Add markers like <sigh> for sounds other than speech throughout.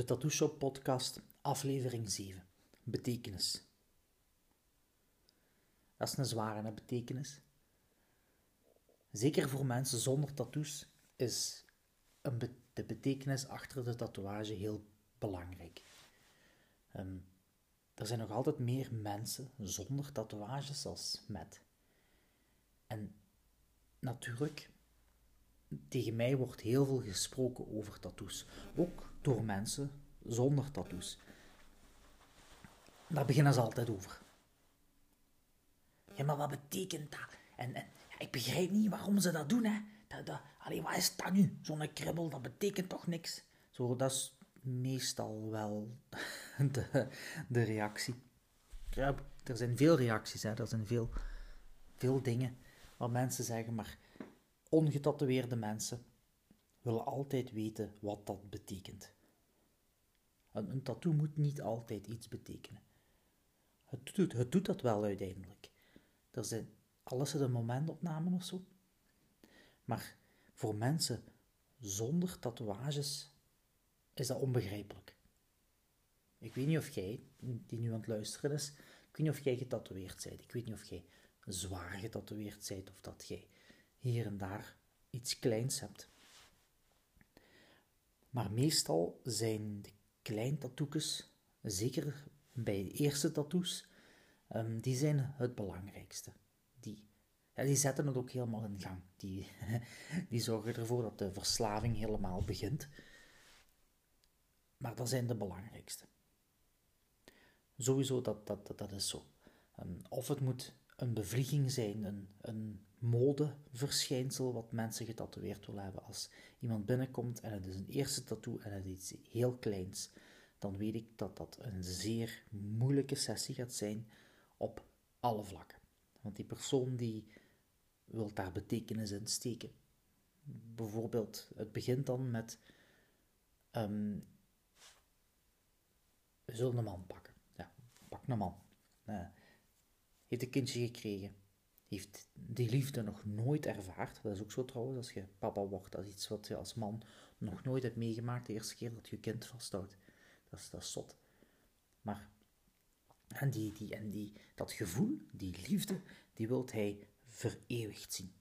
De Tattoo Shop Podcast, aflevering 7. Betekenis. Dat is een zware betekenis. Zeker voor mensen zonder tattoos is een de betekenis achter de tatoeage heel belangrijk. Ehm, er zijn nog altijd meer mensen zonder tatoeages als met. En natuurlijk, tegen mij wordt heel veel gesproken over tattoos. Ook door mensen zonder tattoos. Daar beginnen ze altijd over. Ja, maar wat betekent dat? En, en ik begrijp niet waarom ze dat doen, hè. Dat, dat, allee, wat is dat nu? Zo'n kribbel, dat betekent toch niks? Zo, dat is meestal wel <laughs> de, de reactie. Er zijn veel reacties, hè. er zijn veel, veel dingen waar mensen zeggen, maar ongetatoeëerde mensen willen altijd weten wat dat betekent. Een, tattoo moet niet altijd iets betekenen. Het doet, het doet dat wel uiteindelijk. Er zijn, alles is een momentopname of zo. Maar voor mensen zonder tatoeages is dat onbegrijpelijk. Ik weet niet of jij, die nu aan het luisteren is, ik weet niet of jij getatoeëerd bent. Ik weet niet of jij zwaar getatoeëerd bent of dat jij hier en daar iets kleins hebt. Maar meestal zijn de klein zeker bij de eerste tattoos, um, die zijn het belangrijkste. Die, ja, die zetten het ook helemaal in gang. Die, <laughs> die zorgen ervoor dat de verslaving helemaal begint. Maar dat zijn de belangrijkste. Sowieso, dat, dat, dat, is zo. Um, of het moet een bevlieging zijn, een, een modeverschijnsel wat mensen getatoeëerd willen hebben. Als iemand binnenkomt en het is een eerste tattoo en het is iets heel kleins, dan weet ik dat dat een zeer moeilijke sessie gaat zijn op alle vlakken. Want die persoon die wil daar betekenis in steken. Bijvoorbeeld, het begint dan met um, we zullen een man pakken. Ja, pak een man. Uh, heeft een kindje gekregen. Heeft die liefde nog nooit ervaard. Dat is ook zo trouwens, als je papa wordt. Dat is iets wat je als man nog nooit hebt meegemaakt. De eerste keer dat je kind vasthoudt. Dat is, dat zot. Maar, en, die, die, en die, dat gevoel, die liefde, die wilt hij vereeuwigd zien.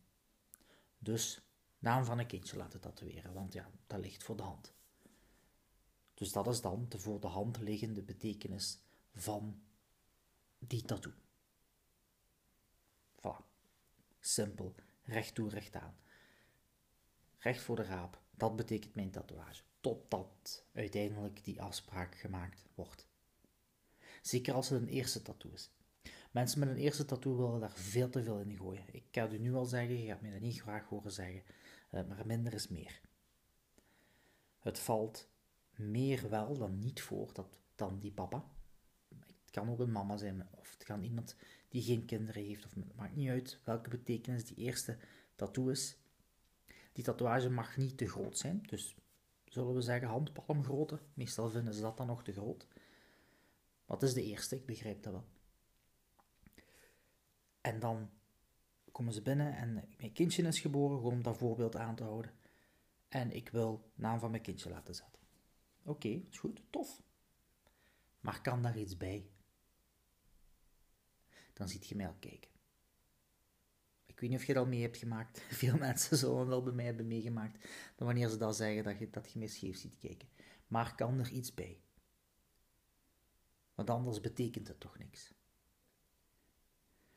Dus naam van een kindje laten tatoeëren, want ja, dat ligt voor de hand. Dus dat is dan de voor de hand liggende betekenis van die tattoo. Simpel, recht toe, recht aan. Recht voor de raap, dat betekent mijn tatoeage. Totdat uiteindelijk die afspraak gemaakt wordt. Zeker als het een eerste tattoo is. Mensen met een eerste tattoo willen daar veel te veel in gooien. Ik kan u nu al zeggen, je gaat me dat niet graag horen zeggen, eh, maar minder is meer. Het valt meer wel dan niet voor dat dan die papa. Het kan ook een mama zijn, of het kan iemand die geen kinderen heeft, of het maakt niet uit welke betekenis die eerste tattoo is. Die tatoeage mag niet te groot zijn, dus zullen we zeggen handpalmgrootte. Meestal vinden ze dat dan nog te groot. Wat is de eerste? Ik begrijp dat wel. En dan komen ze binnen en mijn kindje is geboren, gewoon om dat voorbeeld aan te houden. En ik wil naam van mijn kindje laten zetten. Oké, is goed, tof. Maar kan daar iets bij? Dan ziet je mij al kijken. Ik weet niet of je dat al mee hebt gemaakt. <laughs> Veel mensen zullen wel bij mij hebben meegemaakt. Dan wanneer ze dat zeggen, dat je, dat je ziet kijken. Maar kan er iets bij? Want anders betekent het toch niks.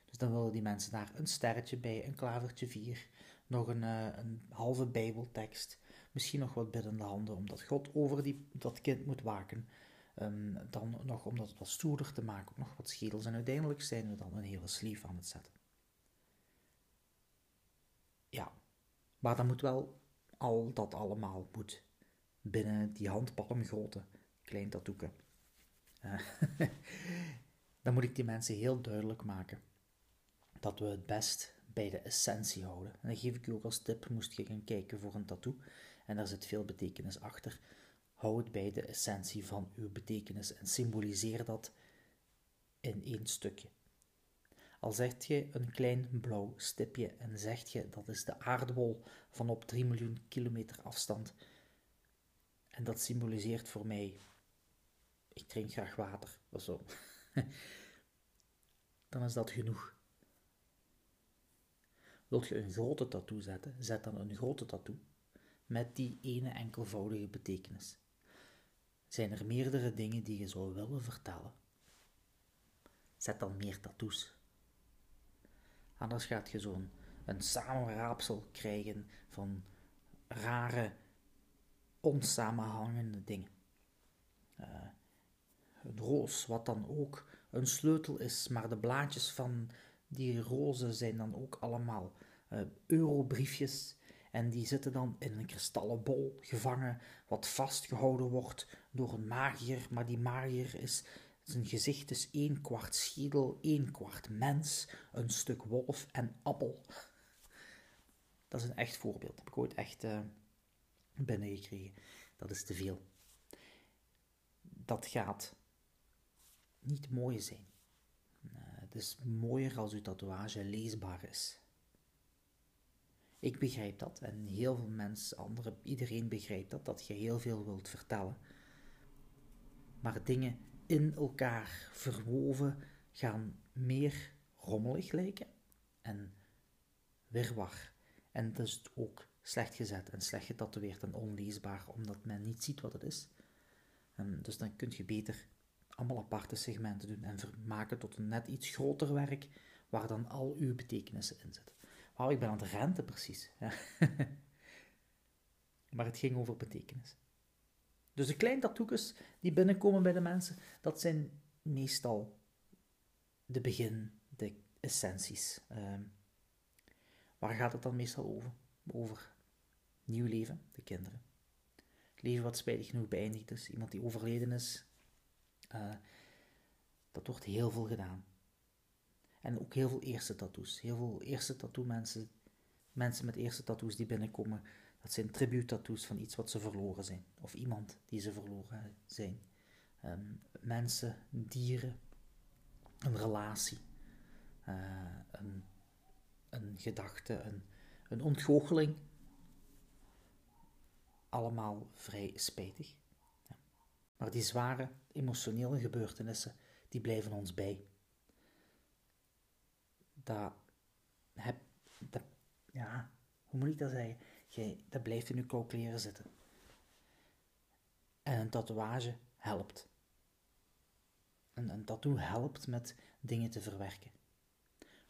Dus dan willen die mensen daar een sterretje bij, een klavertje vier, nog een, uh, een halve bijbeltekst, misschien nog wat biddende handen, omdat God over die, dat kind moet waken. Um, dan nog om dat wat stoerder te maken, nog wat schedels. En uiteindelijk zijn we dan een hele sleeve aan het zetten. Ja, maar dan moet wel al dat allemaal moet binnen die handpalmgrote klein tattoeken. Uh, <laughs> dan moet ik die mensen heel duidelijk maken dat we het best bij de essentie houden. En dan geef ik u ook als tip, moest je gaan kijken voor een tattoo, en daar zit veel betekenis achter. Hou het bij de essentie van uw betekenis en symboliseer dat in één stukje. Al zegt je een klein blauw stipje en zegt je dat is de aardbol van op 3 miljoen kilometer afstand. En dat symboliseert voor mij ik drink graag water of zo. <laughs> dan is dat genoeg. Wilt je een grote tattoo zetten, zet dan een grote tattoo met die ene enkelvoudige betekenis. Zijn er meerdere dingen die je zou willen vertellen? Zet dan meer tattoos. Anders gaat je zo'n een samenraapsel krijgen van rare, onsamenhangende dingen. Uh, een roos, wat dan ook een sleutel is, maar de blaadjes van die rozen zijn dan ook allemaal uh, eurobriefjes en die zitten dan in een kristallen bol gevangen, wat vastgehouden wordt door een magier, maar die magier is zijn gezicht is één kwart schedel, één kwart mens, een stuk wolf en appel. <laughs> Dat is een echt voorbeeld. Dat heb ik ooit echt uh, binnengekregen. Dat is te veel. Dat gaat niet mooi zijn. Uh, het is mooier als uw tatoeage leesbaar is. Ik begrijp dat en heel veel mensen, anderen, iedereen begrijpt dat, dat je heel veel wilt vertellen. Maar dingen in elkaar verwoven gaan meer rommelig lijken en wirwar. En dat is ook slecht gezet en slecht getatoeëerd en onleesbaar, omdat men niet ziet wat het is. En dus dan kun je beter allemaal aparte segmenten doen en maken tot een net iets groter werk, waar dan al uw betekenissen in zitten. Wauw, ik ben aan het rente precies. <laughs> maar het ging over betekenis. Dus de kleine tattoos die binnenkomen bij de mensen, dat zijn meestal de begin, de essenties. Ehm, waar gaat het dan meestal over? Over nieuw leven, de kinderen. Het leven wat spijtig genoeg beëindigd is, iemand die overleden is. Uh, dat wordt heel veel gedaan. En ook heel veel eerste tattoos. Heel veel eerste tattoo mensen, mensen met eerste tattoos die binnenkomen, dat zijn tribute tattoos van iets wat ze verloren zijn. Of iemand die ze verloren zijn. Ehm, mensen, dieren, een relatie, uh, een, een gedachte, een, een ontgoocheling. Allemaal vrij spijtig. Maar die zware emotionele gebeurtenissen, die blijven ons bij. Dat, heb, dat, ja, hoe moet ik dat zeggen? Dat blijft in je kookkleren zitten. En een tatoeage helpt. Een, een tattoo helpt met dingen te verwerken.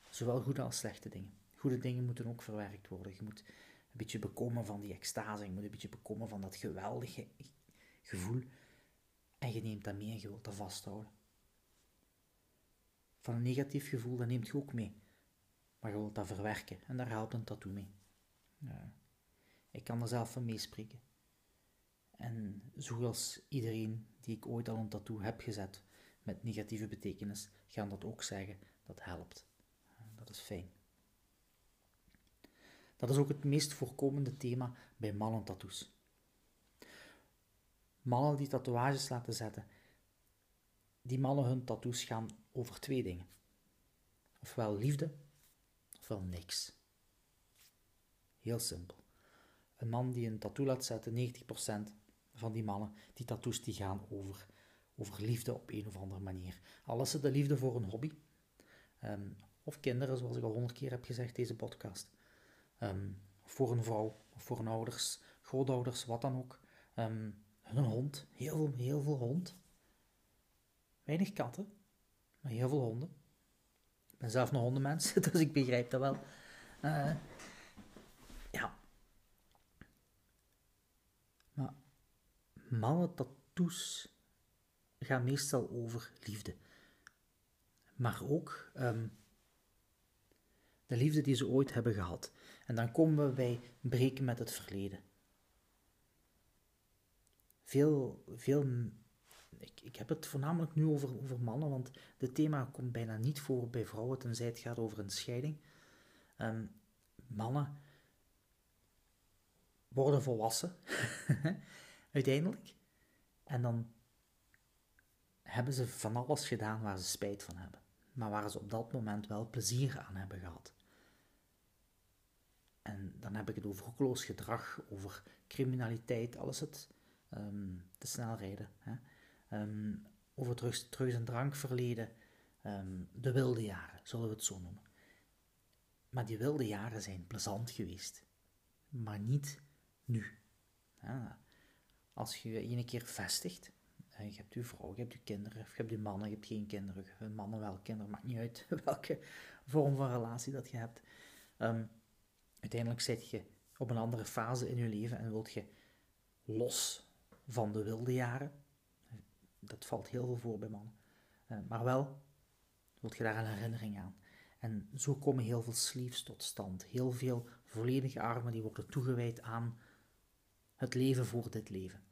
Zowel goede als slechte dingen. Goede dingen moeten ook verwerkt worden. Je moet een beetje bekomen van die extase. Je moet een beetje bekomen van dat geweldige gevoel. En je neemt dat mee en je wilt dat vasthouden. Van een negatief gevoel, dat neemt je ook mee. Maar je wilt dat verwerken. En daar helpt een tattoo mee. Ja. Ik kan er zelf van meespreken. En zoals iedereen die ik ooit al een tattoo heb gezet met negatieve betekenis, gaan dat ook zeggen. Dat helpt. Dat is fijn. Dat is ook het meest voorkomende thema bij mannen-tattoos. Mannen die tatoeages laten zetten, die mannen hun tattoos gaan over twee dingen. Ofwel liefde, ofwel niks. Heel simpel. Een man die een tattoo laat zetten, 90% van die mannen, die tattoos die gaan over, over liefde op een of andere manier. Al is het de liefde voor een hobby, ehm, of kinderen, zoals ik al honderd keer heb gezegd deze podcast, um, voor een vrouw, of voor een ouders, grootouders, wat dan ook. Een hond, heel veel, heel veel hond. Weinig katten, maar heel veel honden. Ben zelf een hondenmens, <laughs> dus ik begrijp dat wel. Uh, ja, mannen tattoos gaan meestal over liefde. Maar ook um, de liefde die ze ooit hebben gehad. En dan komen we bij breken met het verleden. Veel, veel ik, ik heb het voornamelijk nu over, over mannen, want het thema komt bijna niet voor bij vrouwen, tenzij het gaat over een scheiding. Um, mannen worden volwassen. <laughs> uiteindelijk. En dan hebben ze van alles gedaan waar ze spijt van hebben, maar waar ze op dat moment wel plezier aan hebben gehad. En dan heb ik het over roekeloos gedrag, over criminaliteit, alles het um, te snel rijden. Hè? Um, over drugs, drugs- en drankverleden, um, de wilde jaren, zullen we het zo noemen. Maar die wilde jaren zijn plezant geweest, maar niet nu. Als je je ene keer vestigt, je hebt je vrouw, je hebt je kinderen, je hebt je mannen, je hebt geen kinderen, mannen wel kinderen, maakt niet uit <laughs> welke vorm van relatie dat je hebt. Um, uiteindelijk zit je op een andere fase in je leven en wilt je los van de wilde jaren. Dat valt heel veel voor bij mannen. Uh, maar wel wilt je daar een herinnering aan. En zo komen heel veel sleeves tot stand. Heel veel volledige armen die worden toegewijd aan het leven voor dit leven.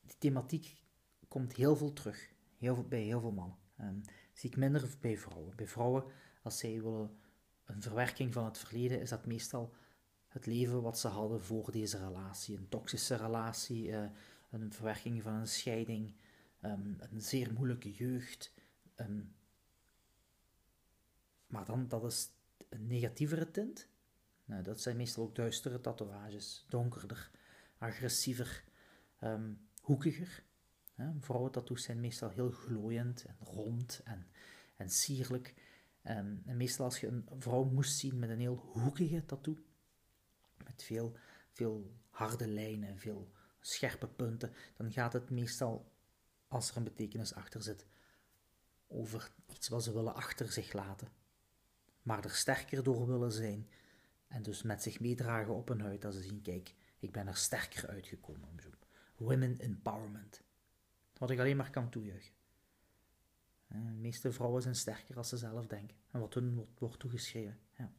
Die thematiek komt heel veel terug heel veel, bij heel veel mannen. Um, zie ik minder bij vrouwen. Bij vrouwen, als zij willen een verwerking van het verleden, is dat meestal het leven wat ze hadden voor deze relatie. Een toxische relatie, uh, een verwerking van een scheiding, um, een zeer moeilijke jeugd. Um, maar dan, dat is een negatievere tint. Nou, dat zijn meestal ook duistere tatoeages, donkerder, agressiever, um, hoekiger. Vrouwentattoos zijn meestal heel glooiend en rond en, en sierlijk. En, meestal als je een vrouw moest zien met een heel hoekige tattoo, met veel, veel harde lijnen, veel scherpe punten, dan gaat het meestal, als er een betekenis achter zit, over iets wat ze willen achter zich laten, maar er sterker door willen zijn en dus met zich meedragen op hun huid als ze zien, kijk, ik ben er sterker uitgekomen. Women empowerment. Wat ik alleen maar kan toejuichen. De meeste vrouwen zijn sterker als ze zelf denken. En wat hun wordt, wordt toegeschreven. Ja.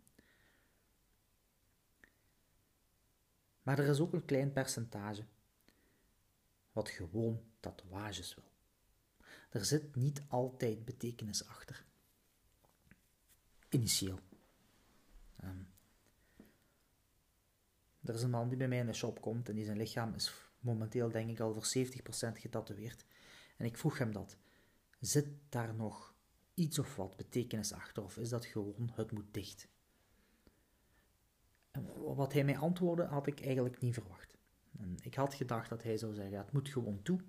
Maar er is ook een klein percentage wat gewoon tatoeages wil. Er zit niet altijd betekenis achter. Initieel. Um, er is een man die bij mij in de shop komt en die zijn lichaam is momenteel denk ik al voor 70% getatoeëerd. En ik vroeg hem dat. Zit daar nog iets of wat betekenis achter of is dat gewoon het moet dicht? En wat hij mij antwoordde had ik eigenlijk niet verwacht. En ik had gedacht dat hij zou zeggen, het moet gewoon toe.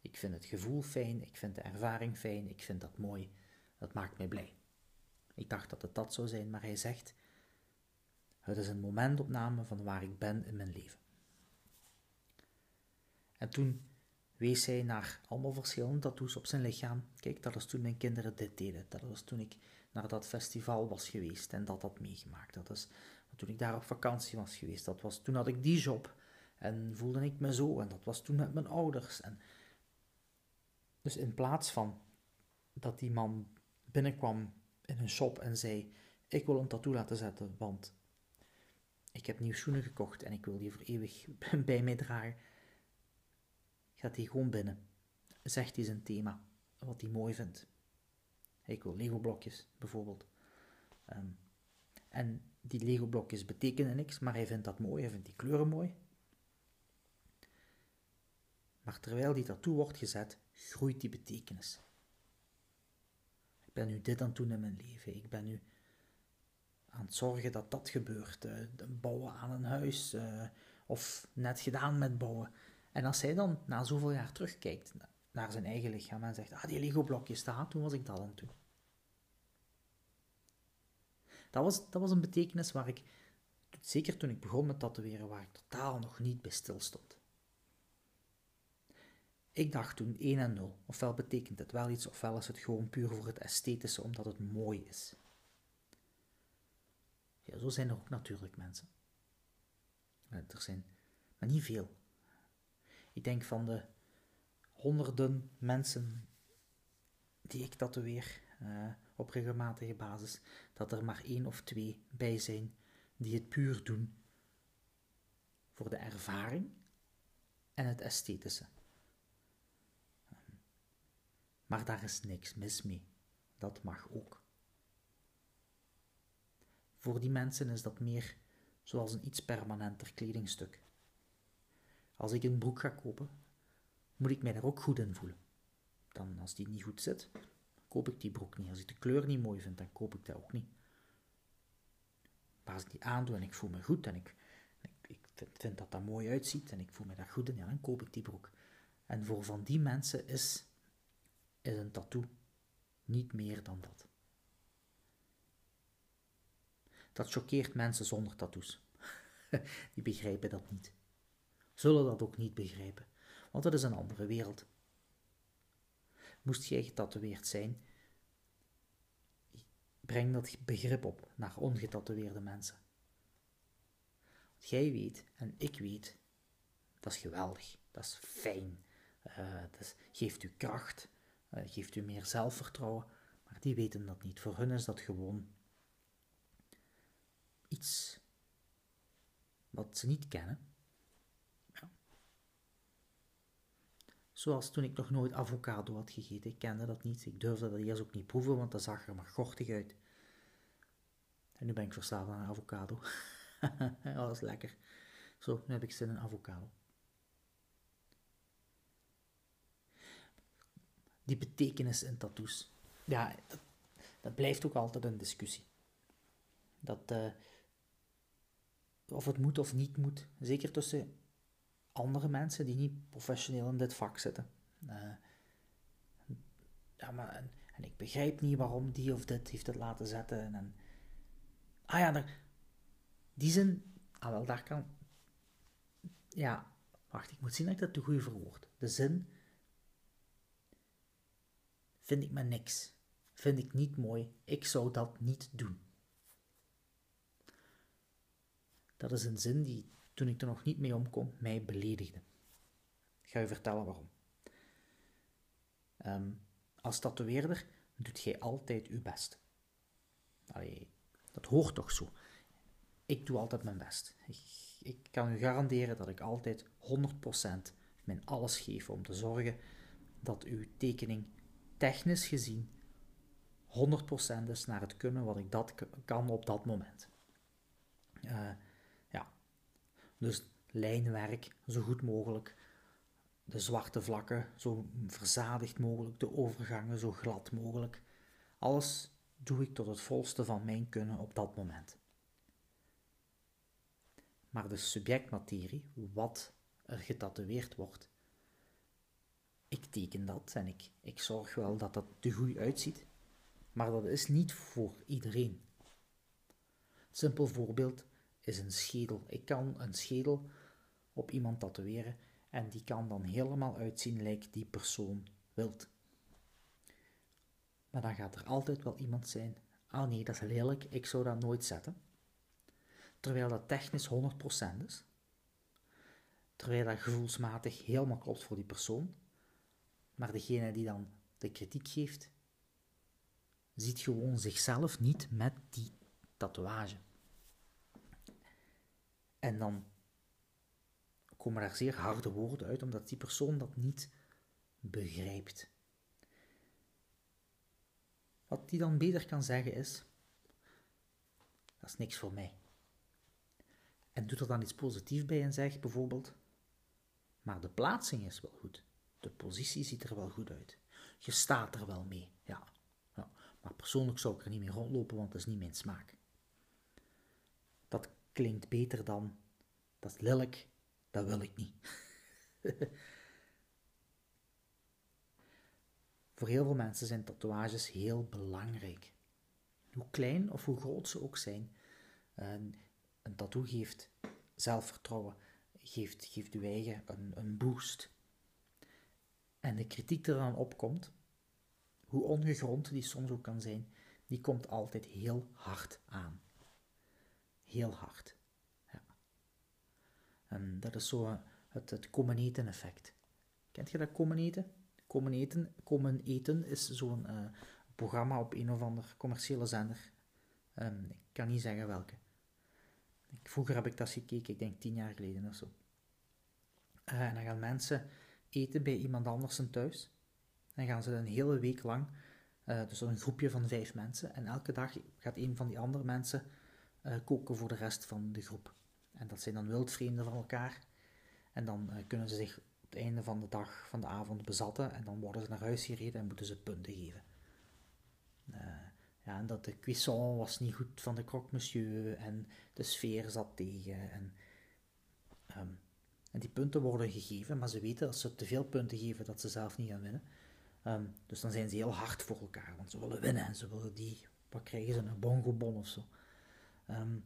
Ik vind het gevoel fijn, ik vind de ervaring fijn, ik vind dat mooi. Dat maakt mij blij. Ik dacht dat het dat zou zijn, maar hij zegt, het is een momentopname van waar ik ben in mijn leven. En toen wees hij naar allemaal verschillende tattoos op zijn lichaam. Kijk, dat was toen mijn kinderen dit deden. Dat was toen ik naar dat festival was geweest en dat had meegemaakt. Dat is toen ik daar op vakantie was geweest. Dat was toen had ik die job en voelde ik me zo. En dat was toen met mijn ouders. En dus in plaats van dat die man binnenkwam in een shop en zei: Ik wil een tattoo laten zetten, want ik heb nieuwe schoenen gekocht en ik wil die voor eeuwig <laughs> bij mij dragen gaat hij gewoon binnen. Zegt hij zijn thema, wat hij mooi vindt. Ik wil Lego-blokjes, bijvoorbeeld. Ehm, en die Lego-blokjes betekenen niks, maar hij vindt dat mooi, hij vindt die kleuren mooi. Maar terwijl die tattoo wordt gezet, groeit die betekenis. Ik ben nu dit aan het doen in mijn leven. Ik ben nu aan het zorgen dat dat gebeurt. Uh, bouwen aan een huis, uh, of net gedaan met bouwen. En als hij dan na zoveel jaar terugkijkt naar zijn eigen lichaam en zegt, ah, die Lego-blokjes staan, toen was ik dat aan toe. Dat was, dat was een betekenis waar ik, zeker toen ik begon met tatoeëren, waar ik totaal nog niet bij stil stond. Ik dacht toen 1 en 0. Ofwel betekent het wel iets, ofwel is het gewoon puur voor het esthetische, omdat het mooi is. Ja, zo zijn er ook natuurlijk mensen. Er zijn, maar niet veel. Ik denk van de honderden mensen die ik tatoeëer uh, op regelmatige basis, dat er maar één of twee bij zijn die het puur doen voor de ervaring en het esthetische. Maar daar is niks mis mee. Dat mag ook. Voor die mensen is dat meer zoals een iets permanenter kledingstuk. Als ik een broek ga kopen, moet ik mij daar ook goed in voelen. Dan, als die niet goed zit, koop ik die broek niet. Als ik de kleur niet mooi vind, dan koop ik dat ook niet. Maar als ik die aandoe en ik voel me goed en ik, ik, ik vind dat dat mooi uitziet en ik voel me daar goed in, ja, dan koop ik die broek. En voor van die mensen is, is een tattoo niet meer dan dat. Dat choqueert mensen zonder tattoos. <laughs> Die begrijpen dat niet. Zullen dat ook niet begrijpen, want dat is een andere wereld. Moest jij getatoeëerd zijn, breng dat begrip op naar ongetatoeëerde mensen. jij weet en ik weet, dat is geweldig, dat is fijn, uh, dat geeft u kracht, geeft u meer zelfvertrouwen, maar die weten dat niet. Voor hun is dat gewoon iets wat ze niet kennen. Ja. Zoals toen ik nog nooit avocado had gegeten. Ik kende dat niet. Ik durfde dat eerst ook niet proeven, want dat zag er maar gortig uit. En nu ben ik verslaafd aan avocado. <laughs> dat is lekker. Zo, nu heb ik zin in avocado. Die betekenis in tattoos. Ja, dat, dat blijft ook altijd een discussie. Dat, uh, of het moet of niet moet. Zeker tussen andere mensen die niet professioneel in dit vak zitten. Uh, ja, maar, en, en, ik begrijp niet waarom die of dit heeft het laten zetten. En, ah ja, daar, die zin, ah wel, daar kan, ja, wacht, ik moet zien dat ik dat te goed verwoord. De zin vind ik me niks, vind ik niet mooi, ik zou dat niet doen. Dat is een zin die, toen ik er nog niet mee omkom, mij beledigde. Ik ga je vertellen waarom. Um, als tatoeëerder doet jij altijd je best. Allee, dat hoort toch zo. Ik doe altijd mijn best. Ik, ik kan u garanderen dat ik altijd 100% mijn alles geef om te zorgen dat uw tekening technisch gezien 100% is naar het kunnen wat ik dat kan op dat moment. Uh, dus lijnwerk zo goed mogelijk, de zwarte vlakken zo verzadigd mogelijk, de overgangen zo glad mogelijk. Alles doe ik tot het volste van mijn kunnen op dat moment. Maar de subjectmaterie, wat er getatoeëerd wordt, ik teken dat en ik, ik zorg wel dat dat er goed uitziet, maar dat is niet voor iedereen. Simpel voorbeeld, is een schedel. Ik kan een schedel op iemand tatoeëren en die kan dan helemaal uitzien lijkt die persoon wilt. Maar dan gaat er altijd wel iemand zijn, ah nee, dat is lelijk, ik zou dat nooit zetten. Terwijl dat technisch 100% is. Terwijl dat gevoelsmatig helemaal klopt voor die persoon. Maar degene die dan de kritiek geeft, ziet gewoon zichzelf niet met die tatoeage. En dan komen daar zeer harde woorden uit, omdat die persoon dat niet begrijpt. Wat die dan beter kan zeggen is: dat is niks voor mij. En doet er dan iets positiefs bij en zegt bijvoorbeeld: maar de plaatsing is wel goed. De positie ziet er wel goed uit. Je staat er wel mee, ja. ja. Maar persoonlijk zou ik er niet mee rondlopen, want dat is niet mijn smaak klinkt beter dan dat is lelijk, dat wil ik niet. <laughs> Voor heel veel mensen zijn tatoeages heel belangrijk. Hoe klein of hoe groot ze ook zijn. Een, een tattoo geeft zelfvertrouwen, geeft, geeft uw eigen een, een boost. En de kritiek die er dan opkomt, hoe ongegrond die soms ook kan zijn, die komt altijd heel hard aan heel hard. Ja. En dat is zo het, het komen eten effect. Kent je dat komen eten? Komen eten, komen eten is zo'n uh, programma op een of ander commerciële zender. Um, ik kan niet zeggen welke. Vroeger heb ik dat gekeken, ik denk tien jaar geleden of zo. Uh, en dan gaan mensen eten bij iemand anders thuis. En gaan ze een hele week lang, uh, dus een groepje van vijf mensen, en elke dag gaat een van die andere mensen uh, koken voor de rest van de groep. En dat zijn dan wildvreemden van elkaar. En dan uh, kunnen ze zich op het einde van de dag, van de avond bezatten. En dan worden ze naar huis gereden en moeten ze punten geven. Ja, en dat de cuisson was niet goed van de croque monsieur. En de sfeer zat tegen. En um, En die punten worden gegeven, maar ze weten als ze te veel punten geven dat ze zelf niet gaan winnen. Ehm, dus dan zijn ze heel hard voor elkaar, want ze willen winnen en ze willen die, wat krijgen ze, een bongobon of zo. Um,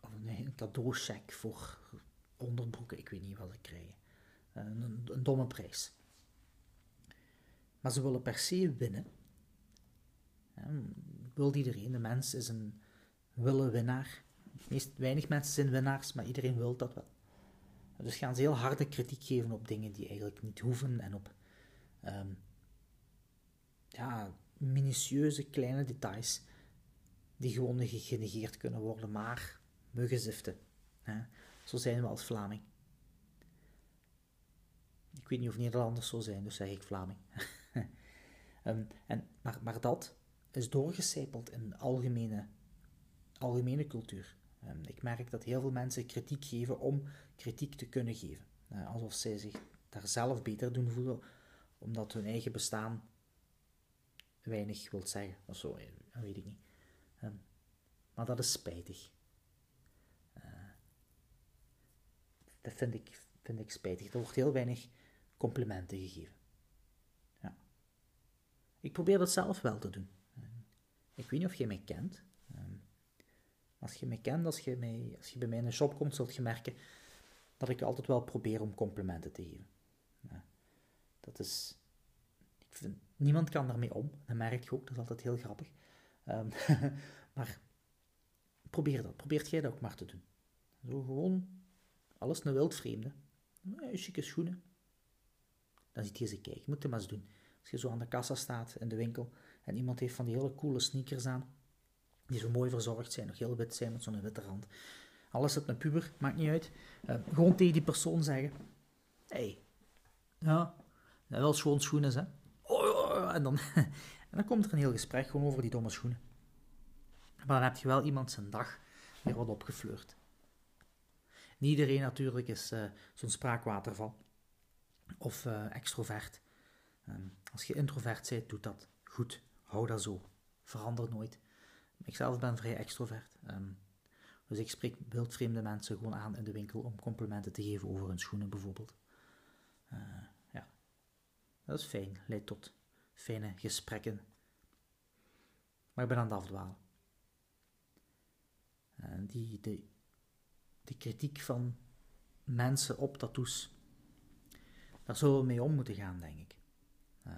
of een, cadeaucheck voor onderbroeken, ik weet niet wat ze krijgen. Een, domme prijs. Maar ze willen per se winnen. wil iedereen, de mens is een willen winnaar. Meest, weinig mensen zijn winnaars, maar iedereen wil dat wel. Dus gaan ze heel harde kritiek geven op dingen die eigenlijk niet hoeven en op um, ja, minutieuze kleine details die gewoon genegeerd kunnen worden, maar muggenziften. Hè? Zo zijn we als Vlaming. Ik weet niet of Nederlanders zo zijn, dus zeg ik Vlaming. um, <laughs> en, maar, maar dat is doorgecijpeld in de algemene, algemene cultuur. Um, ik merk dat heel veel mensen kritiek geven om kritiek te kunnen geven. Uh, alsof zij zich daar zelf beter doen voelen, omdat hun eigen bestaan weinig wil zeggen. Of zo, eh, dat weet ik niet. Um, maar dat is spijtig. Uh, dat vind ik, vind ik spijtig. Er wordt heel weinig complimenten gegeven. Ja. Ik probeer dat zelf wel te doen. Ik weet niet of je mij kent. Ehm, als je mij kent, als je, als je bij mij in een shop komt, zult je merken dat ik altijd wel probeer om complimenten te geven. Ja. Dat is... Ik vind, niemand kan daarmee om. Dat merk je ook, dat is altijd heel grappig. Um, <laughs> maar probeer dat. Probeert jij dat ook maar te doen. Zo gewoon alles een wildvreemde. Ja, chique schoenen. Dan ziet hij ze kijken. Je moet het maar eens doen. Als je zo aan de kassa staat in de winkel en iemand heeft van die hele coole sneakers aan, die zo mooi verzorgd zijn, nog heel wit zijn met zo'n witte rand. Alles zit een puber, maakt niet uit. Uh, gewoon tegen die persoon zeggen: hey, ja, dat wel schoon schoenen, hè? Oh, en, dan, <laughs> en dan komt er een heel gesprek gewoon over die domme schoenen. Maar dan heb je wel iemand zijn dag weer wat opgefleurd. Niet iedereen natuurlijk is uh, zo'n spraakwaterval of uh, extrovert. Um, als je introvert bent, doet dat goed. Hou dat zo. Verander nooit. Ik zelf ben vrij extrovert. Um, dus ik spreek wildvreemde mensen gewoon aan in de winkel om complimenten te geven over hun schoenen bijvoorbeeld. Uh, ja, dat is fijn. Leidt tot fijne gesprekken. Maar ik ben aan het afdwalen. Uh, die, de, de kritiek van mensen op tattoos, daar zullen we mee om moeten gaan, denk ik. Uh,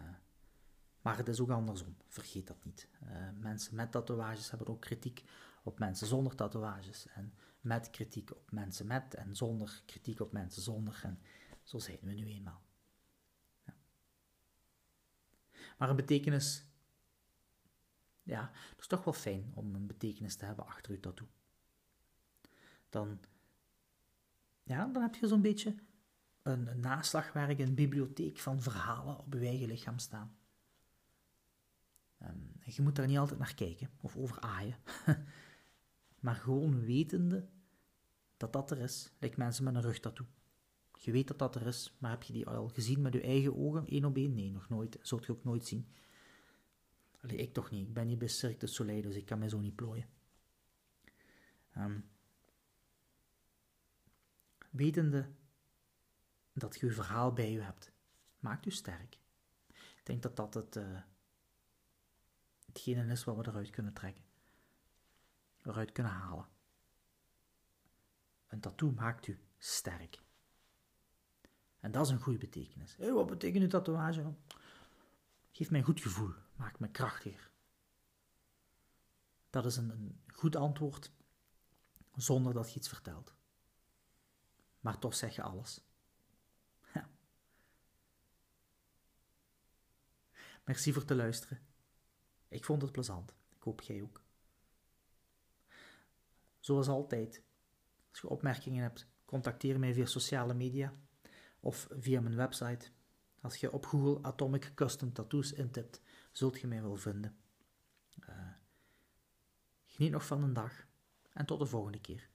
maar het is ook andersom, vergeet dat niet. Uh, mensen met tatoeages hebben ook kritiek op mensen zonder tatoeages. En met kritiek op mensen met en zonder kritiek op mensen zonder. En zo zijn we nu eenmaal. Maar een betekenis, ja, het is toch wel fijn om een betekenis te hebben achter je tattoo. Dan, ja, dan heb je zo'n beetje een, een naslagwerk, een bibliotheek van verhalen op je eigen lichaam staan. Um, je moet daar niet altijd naar kijken of over aaien. <laughs> maar gewoon wetende dat dat er is, lijkt mensen met een rugtattoo. Je weet dat dat er is, maar heb je die al gezien met je eigen ogen, één op één? Nee, nog nooit. Zult je ook nooit zien. Allee, ik toch niet. Ik ben niet bij Cirque du Soleil, dus ik kan mij zo niet plooien. Um, wetende dat je je verhaal bij je hebt, maakt u sterk. Ik denk dat dat het, uh, hetgene is wat we eruit kunnen trekken. Eruit kunnen halen. Een tattoo maakt u sterk. En dat is een goede betekenis. Hey, wat betekent een tatoeage? Geeft mij een goed gevoel, maakt me krachtiger. Dat is een, een goed antwoord zonder dat je iets vertelt. Maar toch zeg je alles. Ja. Merci voor te luisteren. Ik vond het plezant. Ik hoop jij ook. Zoals altijd, als je opmerkingen hebt, contacteer mij via sociale media of via mijn website. Als je op Google Atomic Custom Tattoos intipt, zult je mij wel vinden. Uh, geniet nog van een dag en tot de volgende keer.